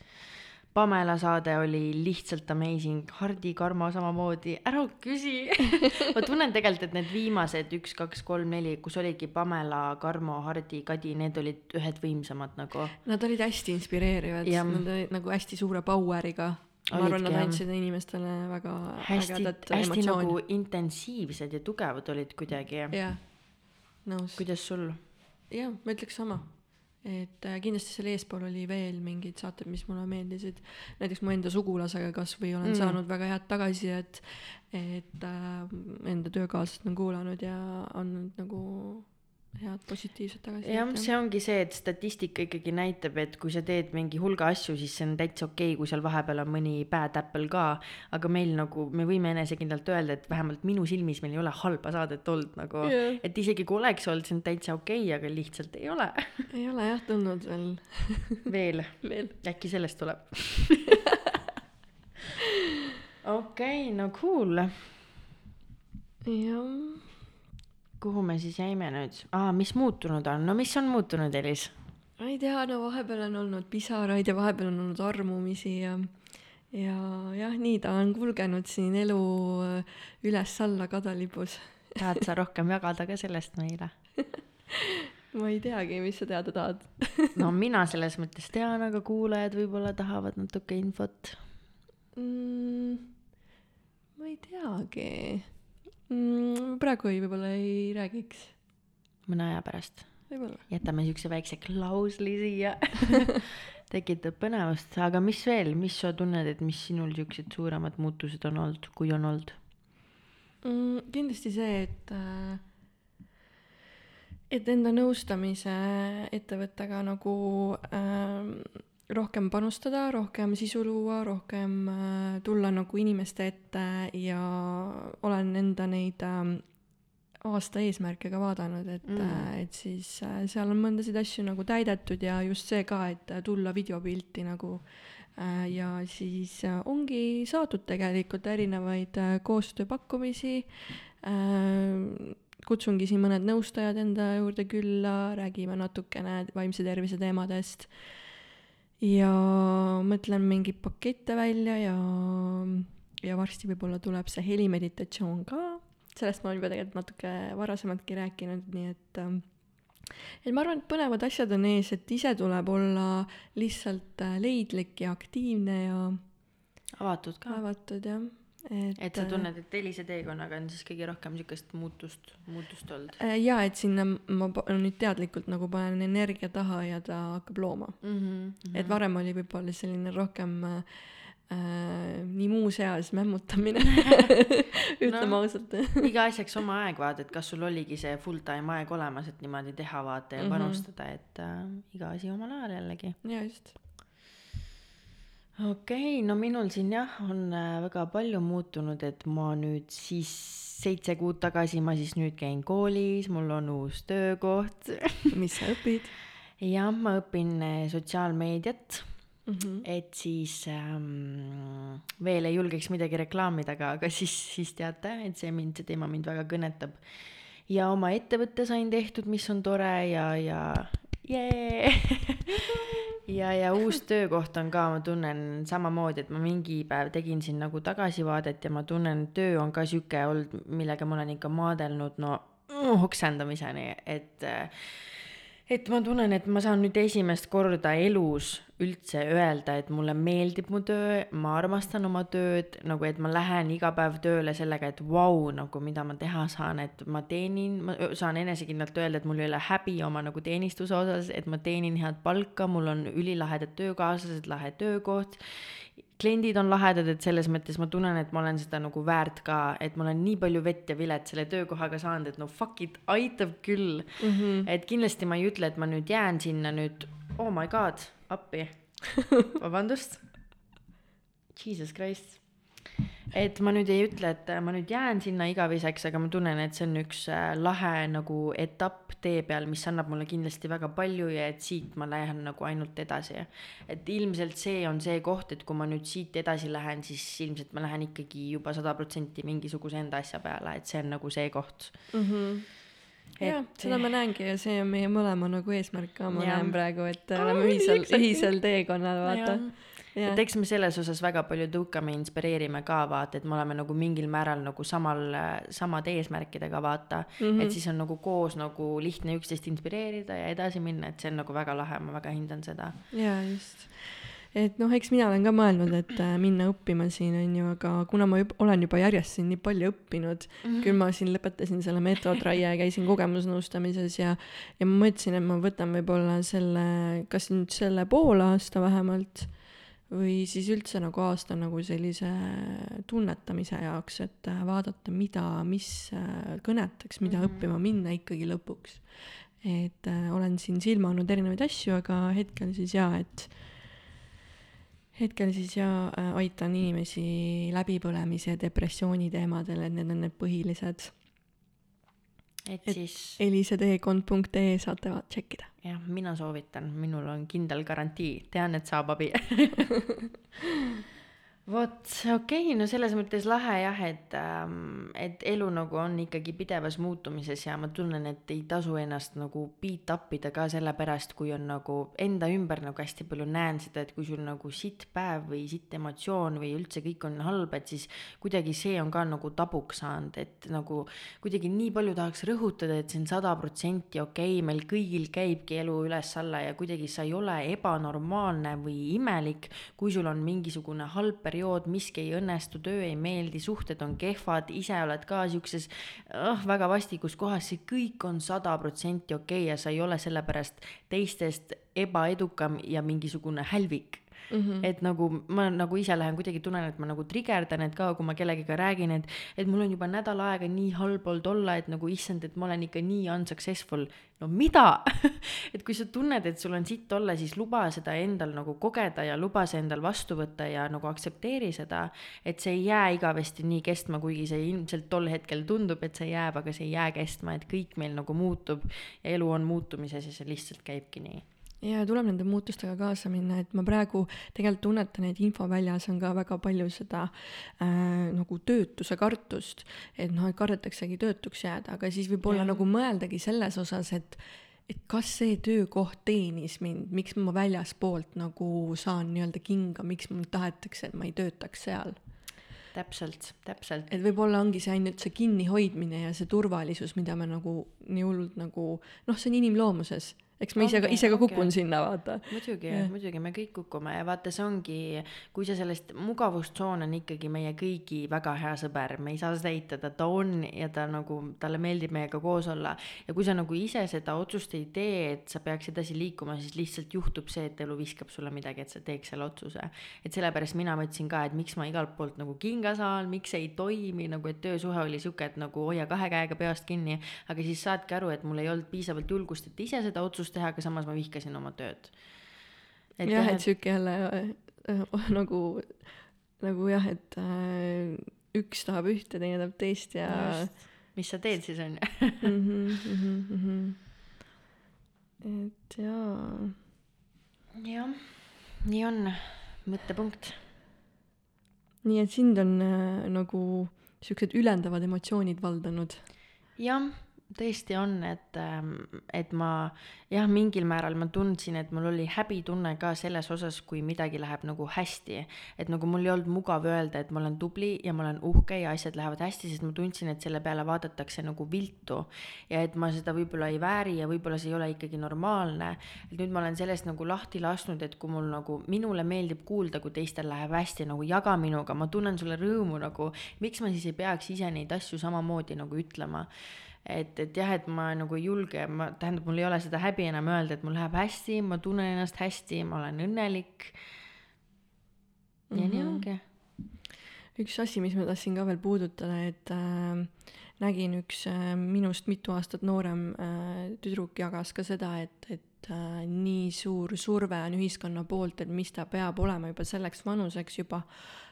Pamela saade oli lihtsalt amazing, Hardi Karmo samamoodi, ära küsi. Ma tunnen tegelikult, et need viimased üks, kaks, kolm, neli, kus oligi Pamela, Karmo, Hardi, Kadi, need olid ühed võimsamad nagu. Nad olid hästi inspireerivad, nad olid nagu hästi suure power'iga ma arvan, nad andsid inimestele väga hästi, hästi emotsiooni. nagu intensiivsed ja tugevad olid kuidagi. jah nõus. kuidas sul? jah, ma ütleks sama. et äh, kindlasti seal eespool oli veel mingeid saateid, mis mulle meeldisid. näiteks mu enda sugulasega kasvõi olen mm. saanud väga head tagasisidet, et äh, enda töökaaslased on kuulanud ja andnud nagu head positiivset tagasisidet. jah, see ongi see, et statistika ikkagi näitab, et kui sa teed mingi hulga asju, siis see on täitsa okei okay,, kui seal vahepeal on mõni bad apple ka, aga meil nagu, me võime enesekindlalt öelda, et vähemalt minu silmis meil ei ole halba saadet olnud nagu yeah., et isegi kui oleks olnud, see on täitsa okei okay,, aga lihtsalt ei ole ei ole jah tulnud veel veel, veel., äkki sellest tuleb okei okay,, no cool. jah kuhu me siis jäime nüüd ah,, mis muutunud on, no mis on muutunud, Elis? ma ei tea, no vahepeal on olnud pisaraid ja vahepeal on olnud armumisi ja ja jah, nii ta on kulgenud siin elu äh, üles-alla kadalipus. tahad sa rohkem jagada ka sellest meile ma ei teagi, mis sa teada tahad no mina selles mõttes tean, aga kuulajad võib-olla tahavad natuke infot mm,. ma ei teagi mm,? praegu ei, võib-olla ei räägiks. mõne aja pärast? jätame siukse väikse klausli siia tekitab põnevust, aga mis veel, mis sa tunned, et mis sinul siuksed suuremad muutused on olnud, kui on olnud mm,? kindlasti see, et äh, et enda nõustamise ettevõttega nagu äh, rohkem panustada, rohkem sisu luua, rohkem äh, tulla nagu inimeste ette ja olen enda neid äh, aasta eesmärke ka vaadanud, et mm., äh, et siis äh, seal on mõndasid asju nagu täidetud ja just see ka, et tulla videopilti nagu ja siis ongi saadud tegelikult erinevaid koostööpakkumisi kutsungi siin mõned nõustajad enda juurde külla, räägime natukene vaimse tervise teemadest ja mõtlen mingeid pakette välja ja, ja varsti võib-olla tuleb see helimeditatsioon ka, sellest ma olen juba tegelikult natuke varasemaltki rääkinud, nii et ähm, et ma arvan, et põnevad asjad on ees, et ise tuleb olla lihtsalt äh, leidlik ja aktiivne ja avatud ka. avatud jah, et, et sa äh, tunned, et Elise teekonnaga on siis kõige rohkem niisugust muutust, muutust olnud äh, jaa, et sinna ma nüüd teadlikult nagu panen energia taha ja ta hakkab looma mm. -hmm. et varem oli võib-olla selline rohkem äh, nii muus eas mämmutamine ütleme No. ausalt iga asjaks oma aeg vaata, et kas sul oligi see full time aeg olemas, et niimoodi teha vaata ja Mhm. panustada, et äh, iga asi omal ajal jällegi. jaa just okei no minul siin jah, on äh, väga palju muutunud, et ma nüüd siis seitse kuud tagasi ma siis nüüd käin koolis, mul on uus töökoht. mis sa õpid jah, ma õpin äh, sotsiaalmeediat, mm -hmm. et siis ähm, veel ei julgeks midagi reklaamida, aga, aga siis, siis teate, et see mind, see teema mind väga kõnetab. ja oma ettevõtte sain tehtud, mis on tore ja, ja jee ja, ja uus töökoht on ka, ma tunnen samamoodi, et ma mingi päev tegin siin nagu tagasivaadet ja ma tunnen, töö on ka sihuke olnud, millega ma olen ikka maadelnud no mm, oksendamiseni, et et ma tunnen, et ma saan nüüd esimest korda elus üldse öelda, et mulle meeldib mu töö, ma armastan oma tööd, nagu et ma lähen iga päev tööle sellega, et vau, nagu mida ma teha saan, et ma teenin, ma saan enesekindlalt öelda, et mul ei ole häbi oma nagu teenistuse osas, et ma teenin head palka, mul on ülilahedad töökaaslased, lahe töökoht kliendid on lahedad, et selles mõttes ma tunnen, et ma olen seda nagu väärt ka, et ma olen nii palju vett ja vilet selle töökohaga saanud, et no fuck it, aitab küll mm. -hmm. et kindlasti ma ei ütle, et ma nüüd jään sinna nüüd, oh my god, appi, vabandust. Jesus Christ. et ma nüüd ei ütle, et ma nüüd jään sinna igaveseks, aga ma tunnen, et see on üks äh, lahe nagu etapp tee peal, mis annab mulle kindlasti väga palju ja et siit ma lähen nagu ainult edasi. et ilmselt see on see koht, et kui ma nüüd siit edasi lähen, siis ilmselt ma lähen ikkagi juba sada protsenti mingisuguse enda asja peale, et see on nagu see koht. mm. -hmm. jah, seda ma näengi ja see on meie mõlema nagu eesmärk ka, ma Jah. näen praegu, et oleme ühisel, ühisel teekonnal, vaata. et eks me selles osas väga palju tõukame, inspireerime ka vaata, et me oleme nagu mingil määral nagu samal, samade eesmärkidega vaata mm. -hmm. et siis on nagu koos nagu lihtne üksteist inspireerida ja edasi minna, et see on nagu väga lahe, ma väga hindan seda. jaa, just. Et noh, eks mina olen ka mõelnud, et äh, minna õppima siin on ju, aga kuna ma juba, olen juba järjest siin nii palju õppinud mm, -hmm. küll ma siin lõpetasin selle meetodraie, käisin kogemusnõustamises ja ja ma mõtlesin, et ma võtan võib-olla selle, kas nüüd selle poolaasta vähemalt või siis üldse nagu aasta nagu sellise tunnetamise jaoks, et äh, vaadata, mida, mis äh, kõnetaks, mida mm -hmm. õppima minna ikkagi lõpuks. et äh, olen siin silmanud erinevaid asju, aga hetkel siis jaa, et hetkel siis jaa äh, aitan inimesi läbipõlemise ja depressiooni teemadel, et need on need põhilised. et siis eliseteekond.ee saate tšekkida. jah, mina soovitan, minul on kindel garantii, tean, et saab abi. vot, okei okay,, no selles mõttes lahe jah, et ähm,, et elu nagu on ikkagi pidevas muutumises ja ma tunnen, et ei tasu ennast nagu beat up ida ka sellepärast, kui on nagu enda ümber nagu hästi palju näen seda, et kui sul nagu sitt päev või sitt emotsioon või üldse kõik on halb, et siis kuidagi see on ka nagu tabuks saanud, et nagu kuidagi nii palju tahaks rõhutada, et see on sada protsenti okei okay,, meil kõigil käibki elu üles-alla ja kuidagi sa ei ole ebanormaalne või imelik, kui sul on mingisugune halb periood, miski ei õnnestu, töö ei meeldi, suhted on kehvad, ise oled ka siukses oh, väga vastikus kohas, see kõik on sada protsenti okei okay ja sa ei ole sellepärast teistest ebaedukam ja mingisugune hälvik mm. -hmm. et nagu ma nagu ise lähen kuidagi tunnen, et ma nagu trigerdan, et ka kui ma kellegagi räägin, et, et mul on juba nädal aega nii halb olnud olla, et nagu issand, et ma olen ikka nii unsuccessful. no mida et kui sa tunned, et sul on sitt olla, siis luba seda endal nagu kogeda ja luba see endal vastu võtta ja nagu aktsepteeri seda, et see ei jää igavesti nii kestma, kuigi see ilmselt tol hetkel tundub, et see jääb, aga see ei jää kestma, et kõik meil nagu muutub ja elu on muutumises ja see lihtsalt käibki nii. Ja tuleb nende muutustega kaasa minna, et ma praegu tegelikult tunnetan, et infoväljas on ka väga palju seda äh, nagu töötuse kartust, et noh, et kardetaksegi töötuks jääda, aga siis võib-olla nagu mõeldagi selles osas, et et kas see töökoht teenis mind, miks ma väljaspoolt nagu saan nii-öelda kinga, miks mul tahetakse, et ma ei töötaks seal. Täpselt, täpselt. et võib-olla ongi see ainult see kinnihoidmine ja see turvalisus, mida me nagu nii hullult nagu noh, see on inimloomuses eks ma ise ka, ise ka kukun okay. sinna, vaata. muidugi, muidugi, me kõik kukume ja vaata, see ongi, kui sa sellest, mugavustsoon on ikkagi meie kõigi väga hea sõber, me ei saa seda eitada, ta on ja ta nagu, talle meeldib meiega koos olla. ja kui sa nagu ise seda otsust ei tee, et sa peaks edasi liikuma, siis lihtsalt juhtub see, et elu viskab sulle midagi, et sa teeks selle otsuse. et sellepärast mina mõtlesin ka, et miks ma igalt poolt nagu kinga saan, miks ei toimi, nagu et töösuhe oli sihuke, et nagu hoia kahe käega peast kinni, aga siis saadki aru, et mul ei olnud piisavalt julgust, et ise seda otsust otsust teha, aga samas ma vihkasin oma tööd. jah, et sihuke jälle äh, nagu, nagu jah, et äh, üks tahab ühte, teine tahab teist ja. mis sa teed siis on ju. Mhm, mhm, et jaa. jah, nii on, mõttepunkt. nii et sind on äh, nagu siuksed ülendavad emotsioonid valdanud? jah tõesti on, et, ähm, et ma jah, mingil määral ma tundsin, et mul oli häbitunne ka selles osas, kui midagi läheb nagu hästi. et nagu mul ei olnud mugav öelda, et ma olen tubli ja ma olen uhke ja asjad lähevad hästi, sest ma tundsin, et selle peale vaadatakse nagu viltu. ja et ma seda võib-olla ei vääri ja võib-olla see ei ole ikkagi normaalne. et nüüd ma olen sellest nagu lahti lasknud, et kui mul nagu, minule meeldib kuulda, kui teistel läheb hästi, nagu jaga minuga, ma tunnen sulle rõõmu nagu, miks ma siis ei peaks ise neid asju samamoodi nagu ütlema et, et jah, et ma nagu ei julge, ma, tähendab, mul ei ole seda häbi enam öelda, et mul läheb hästi, ma tunnen ennast hästi, ma olen õnnelik. ja mm -hmm. nii mhm. ongi. üks asi, mis ma tahtsin ka veel puudutada, et äh, nägin üks äh, minust mitu aastat noorem äh, tüdruk jagas ka seda, et, et äh, nii suur surve on ühiskonna poolt, et mis ta peab olema juba selleks vanuseks juba äh,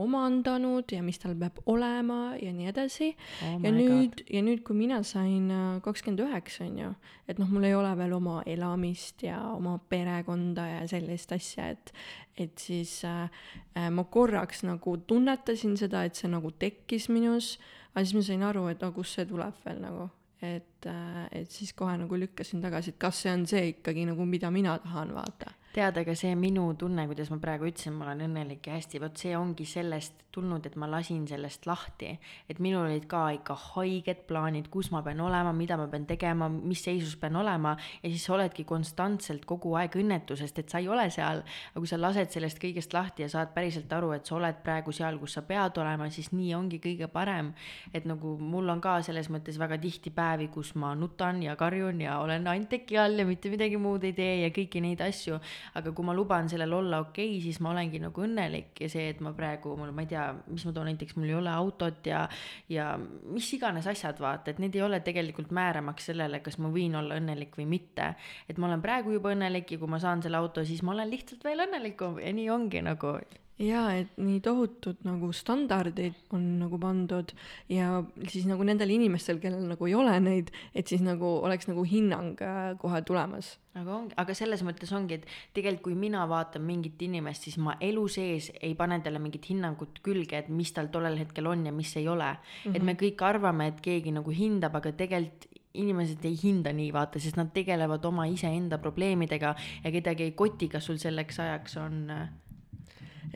omandanud ja mis tal peab olema ja nii edasi. Oh. ja nüüd, ja nüüd, kui mina sain äh, kakskümmend üheksa, on ju, et noh, mul ei ole veel oma elamist ja oma perekonda ja sellist asja, et, et siis äh, äh, ma korraks nagu tunnetasin seda, et see nagu tekkis minus, aga siis ma sain aru, et no kust see tuleb veel nagu? Et, äh, et siis kohe nagu lükkasin tagasi, et kas see on see ikkagi nagu, mida mina tahan, vaata tead, aga see minu tunne, kuidas ma praegu ütlesin, ma olen õnnelik ja hästi, vot see ongi sellest tulnud, et ma lasin sellest lahti. et minul olid ka ikka haiged plaanid, kus ma pean olema, mida ma pean tegema, mis seisus pean olema ja siis sa oledki konstantselt kogu aeg õnnetusest, et sa ei ole seal. aga kui sa lased sellest kõigest lahti ja saad päriselt aru, et sa oled praegu seal, kus sa pead olema, siis nii ongi kõige parem. et nagu mul on ka selles mõttes väga tihti päevi, kus ma nutan ja karjun ja olen ainult teki all ja mitte midagi muud ei tee ja kõiki neid asju aga kui ma luban sellel olla okei okay,, siis ma olengi nagu õnnelik ja see, et ma praegu, mul, ma ei tea, mis ma toon näiteks, mul ei ole autot ja, ja mis iganes asjad, vaata, et need ei ole tegelikult määramaks sellele, kas ma võin olla õnnelik või mitte. et ma olen praegu juba õnnelik ja kui ma saan selle auto, siis ma olen lihtsalt veel õnnelikum ja nii ongi nagu jaa, et nii tohutud nagu standardid on nagu pandud ja siis nagu nendel inimestel, kellel nagu ei ole neid, et siis nagu oleks nagu hinnang äh, kohe tulemas. aga ongi, aga selles mõttes ongi, et tegelikult kui mina vaatan mingit inimest, siis ma elu sees ei pane talle mingit hinnangut külge, et mis tal tollel hetkel on ja mis ei ole mm. -hmm. et me kõik arvame, et keegi nagu hindab, aga tegelikult inimesed ei hinda nii, vaata, sest nad tegelevad oma iseenda probleemidega ja kedagi ei koti, kas sul selleks ajaks on äh,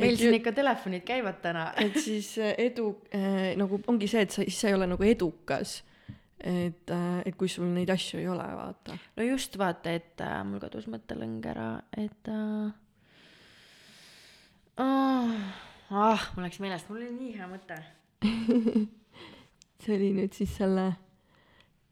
meil siin ikka telefonid käivad täna. et siis äh, edu äh, nagu ongi see, et sa, siis sa ei ole nagu edukas. et äh,, et kui sul neid asju ei ole, vaata. no just vaata, et äh, mul kadus mõttelõng ära, et äh, oh, ah, mul läks meelest, mul oli nii hea mõte see oli nüüd siis selle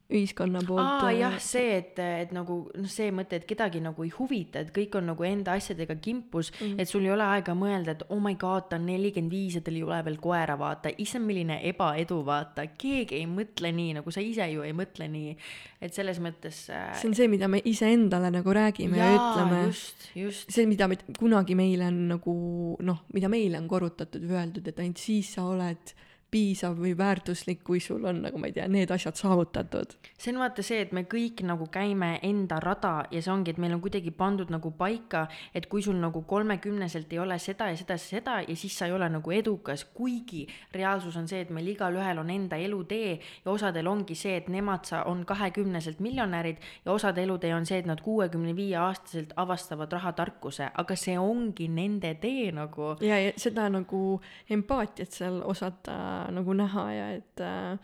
ühiskonna poolt. aa jah, see, et, et nagu noh, see mõte, et kedagi nagu ei huvita, et kõik on nagu enda asjadega kimpus mm, -hmm. et sul ei ole aega mõelda, et oh my god, ta on nelikümmend viis ja tal ei ole veel koera, vaata, issand, milline ebaedu, vaata, keegi ei mõtle nii, nagu sa ise ju ei mõtle nii. et selles mõttes äh.... see on see, mida me iseendale nagu räägime Jaa, ja ütleme. just, just. see, mida me kunagi meile on nagu noh, mida meile on korrutatud või öeldud, et ainult siis sa oled piisav või väärtuslik, kui sul on nagu ma ei tea, need asjad saavutatud. see on vaata see, et me kõik nagu käime enda rada ja see ongi, et meil on kuidagi pandud nagu paika, et kui sul nagu kolmekümneselt ei ole seda ja seda, seda ja siis sa ei ole nagu edukas, kuigi reaalsus on see, et meil igalühel on enda elutee ja osadel ongi see, et nemad sa on kahekümneselt miljonärid ja osade elutee on see, et nad kuuekümne viie aastaselt avastavad rahatarkuse, aga see ongi nende tee nagu. ja, ja seda nagu empaatiat seal osata nagu näha ja et äh,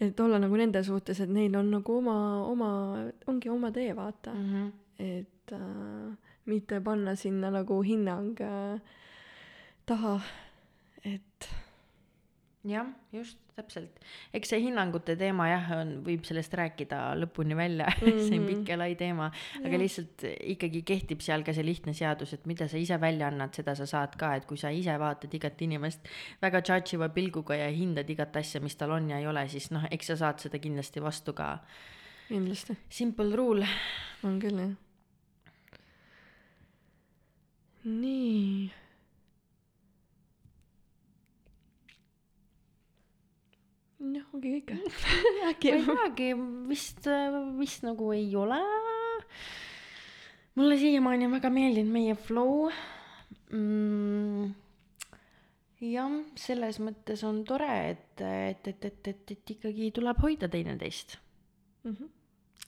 et olla nagu nende suhtes, et neil on nagu oma, oma, ongi oma tee, vaata mm. -hmm. et äh, mitte panna sinna nagu hinnang äh, taha, jah, just, täpselt. eks see hinnangute teema jah, on, võib sellest rääkida lõpuni välja mm, -hmm. see on pikk ja lai teema, aga lihtsalt ikkagi kehtib seal ka see lihtne seadus, et mida sa ise välja annad, seda sa saad ka, et kui sa ise vaatad igat inimest väga judge iva pilguga ja hindad igat asja, mis tal on ja ei ole, siis noh, eks sa saad seda kindlasti vastu ka. kindlasti. Simple rule. on küll, jah. nii noh, ongi kõik äkki ma ei teagi, vist, vist nagu ei ole. mulle siiamaani on väga meeldinud meie flow mm,. jah, selles mõttes on tore, et, et, et, et, et, et ikkagi tuleb hoida teineteist mm. -hmm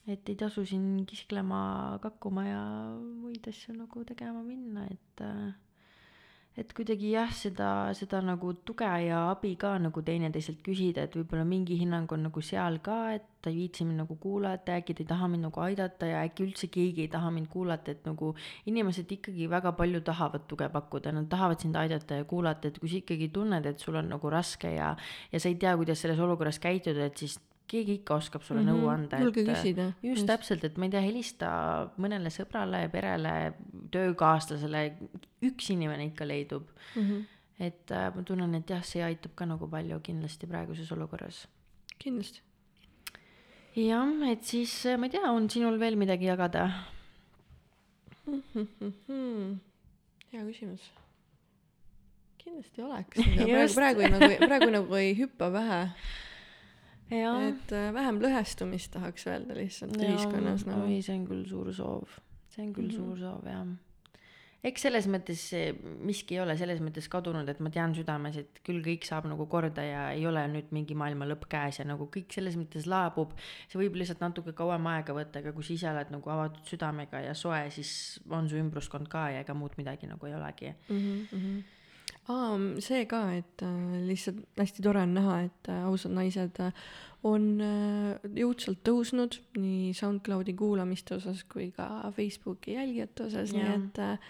et ei tasu siin kisklema, kakkuma ja muid asju nagu tegema minna, et äh, et kuidagi jah, seda, seda nagu tuge ja abi ka nagu teineteiselt küsida, et võib-olla mingi hinnang on nagu seal ka, et ta ei viitsi mind nagu kuulata, äkki ta ei taha mind nagu aidata ja äkki üldse keegi ei taha mind kuulata, et nagu inimesed ikkagi väga palju tahavad tuge pakkuda, nad tahavad sind aidata ja kuulata, et kui sa ikkagi tunned, et sul on nagu raske ja, ja sa ei tea, kuidas selles olukorras käituda, et siis keegi ikka oskab sulle mm -hmm. nõu anda. julge küsida. just, just täpselt, et ma ei tea, helista mõnele sõbrale, perele, töökaaslasele, üks inimene ikka leidub mm. -hmm. et äh, ma tunnen, et jah, see aitab ka nagu palju kindlasti praeguses olukorras. kindlasti. jah, et siis äh, ma ei tea, on sinul veel midagi jagada mm? -hmm. hea küsimus kindlasti oleks, aga praegu, praegu nagu, praegu nagu ei hüppa pähe et äh, vähem lõhestumist tahaks öelda lihtsalt ja, ühiskonnas nagu. oi, see on küll suur soov, see on küll mm -hmm. suur soov jah. Eks selles mõttes miski ei ole selles mõttes kadunud, et ma tean südames, et küll kõik saab nagu korda ja ei ole nüüd mingi maailma lõpp käes ja nagu kõik selles mõttes laabub. see võib lihtsalt natuke kauem aega võtta, aga kui sa ise oled nagu avatud südamega ja soe, siis on su ümbruskond ka ja ega muud midagi nagu ei olegi mm. -hmm aa, see ka, et äh, lihtsalt hästi tore on näha, et äh, ausad naised äh, on äh, jõudsalt tõusnud nii SoundCloudi kuulamiste osas kui ka Facebooki jälgijate osas, nii et äh,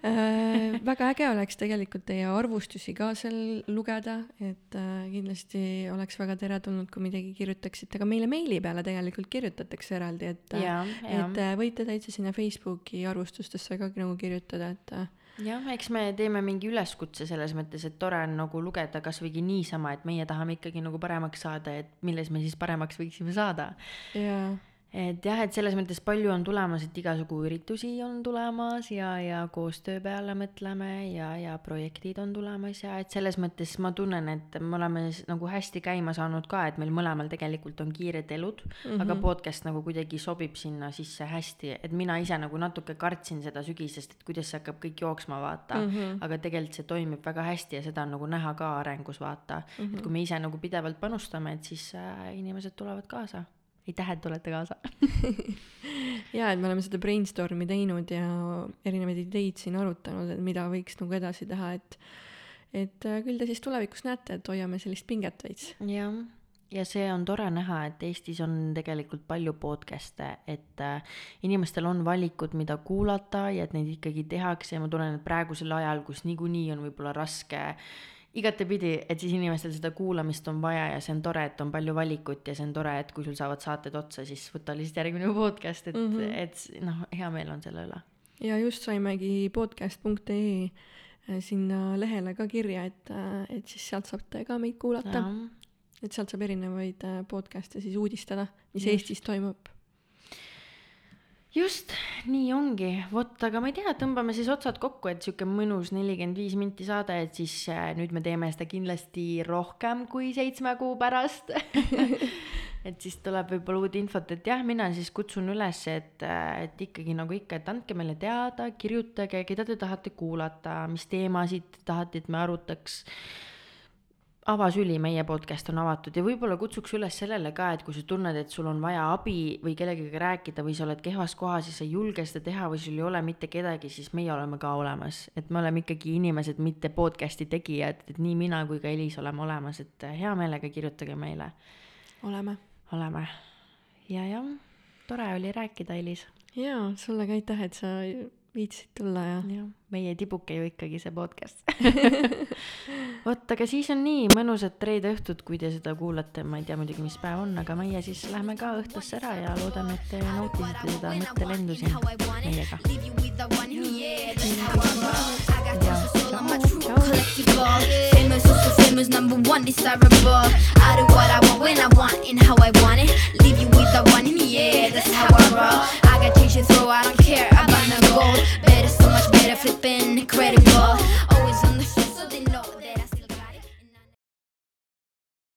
äh, väga äge oleks tegelikult teie arvustusi ka seal lugeda, et äh, kindlasti oleks väga teretulnud, kui midagi kirjutaksite, ka meile meili peale tegelikult kirjutatakse eraldi, et, et äh, võite täitsa sinna Facebooki arvustustesse ka nagu kirjutada, et äh, jah, eks me teeme mingi üleskutse selles mõttes, et tore on nagu lugeda kasvõi niisama, et meie tahame ikkagi nagu paremaks saada, et milles me siis paremaks võiksime saada. jaa et jah, et selles mõttes palju on tulemas, et igasugu üritusi on tulemas ja, ja koostöö peale mõtleme ja, ja projektid on tulemas ja et selles mõttes ma tunnen, et me oleme nagu hästi käima saanud ka, et meil mõlemal tegelikult on kiired elud mm, -hmm. aga podcast nagu kuidagi sobib sinna sisse hästi, et mina ise nagu natuke kartsin seda sügisest, et kuidas see hakkab kõik jooksma, vaata mm. -hmm. aga tegelikult see toimib väga hästi ja seda on nagu näha ka arengus, vaata mm. -hmm. et kui me ise nagu pidevalt panustame, et siis äh, inimesed tulevad kaasa aitäh, et tulete kaasa. Jaa, et me oleme seda brainstorm'i teinud ja erinevaid ideid siin arutanud, et mida võiks nagu edasi teha, et et äh, küll te siis tulevikus näete, et hoiame sellist pinget veits. jah, ja see on tore näha, et Eestis on tegelikult palju podcast'e, et äh, inimestel on valikud, mida kuulata ja et neid ikkagi tehakse. Ja ma tunnen, et praegusel ajal, kus niikuinii on võib-olla raske äh, igatepidi, et siis inimestel seda kuulamist on vaja ja see on tore, et on palju valikut ja see on tore, et kui sul saavad saated otsa, siis võta lihtsalt järgmine podcast, et mm, -hmm. et noh, hea meel on selle üle. ja just saimegi podcast.ee äh, sinna lehele ka kirja, et, äh, et siis sealt saate ka meid kuulata. et sealt saab erinevaid äh, podcast'e siis uudistada, mis just. Eestis toimub just, nii ongi, vot, aga ma ei tea, tõmbame siis otsad kokku, et sihuke mõnus nelikümmend viis minti saade, et siis äh, nüüd me teeme seda kindlasti rohkem kui seitsme kuu pärast. Et siis tuleb võib-olla uut infot, et jah, mina siis kutsun üles, et, äh, et ikkagi nagu ikka, et andke meile teada, kirjutage, keda te tahate kuulata, mis teemasid tahate, et me arutaks avasüli, meie podcast on avatud ja võib-olla kutsuks üles sellele ka, et kui sa tunned, et sul on vaja abi või kellegagi rääkida või sa oled kehvas kohas ja sa ei julge seda teha või sul ei ole mitte kedagi, siis meie oleme ka olemas. et me oleme ikkagi inimesed, mitte podcast'i tegijad, et nii mina kui ka Elis oleme olemas, et hea meelega kirjutage meile. oleme. oleme. ja jah, tore oli rääkida, Elis. jaa, sulle ka aitäh, et sa viitsisid tulla ja. jah, meie tibuke ju ikkagi see podcast. Vot, aga siis on nii mõnusat reede õhtut, kui te seda kuulate, ma ei tea muidugi, mis päev on, aga meie siis lähme ka õhtusse ära ja loodame, et te nautisite seda mõttelendu siin meiega. Famous, also was number one desirable. I do what I want when I want and how I want it. Leave you with the one in the air, that's how I roll. I got changes, so I don't care about no gold. Better, so much better, flipping incredible. Always on the show.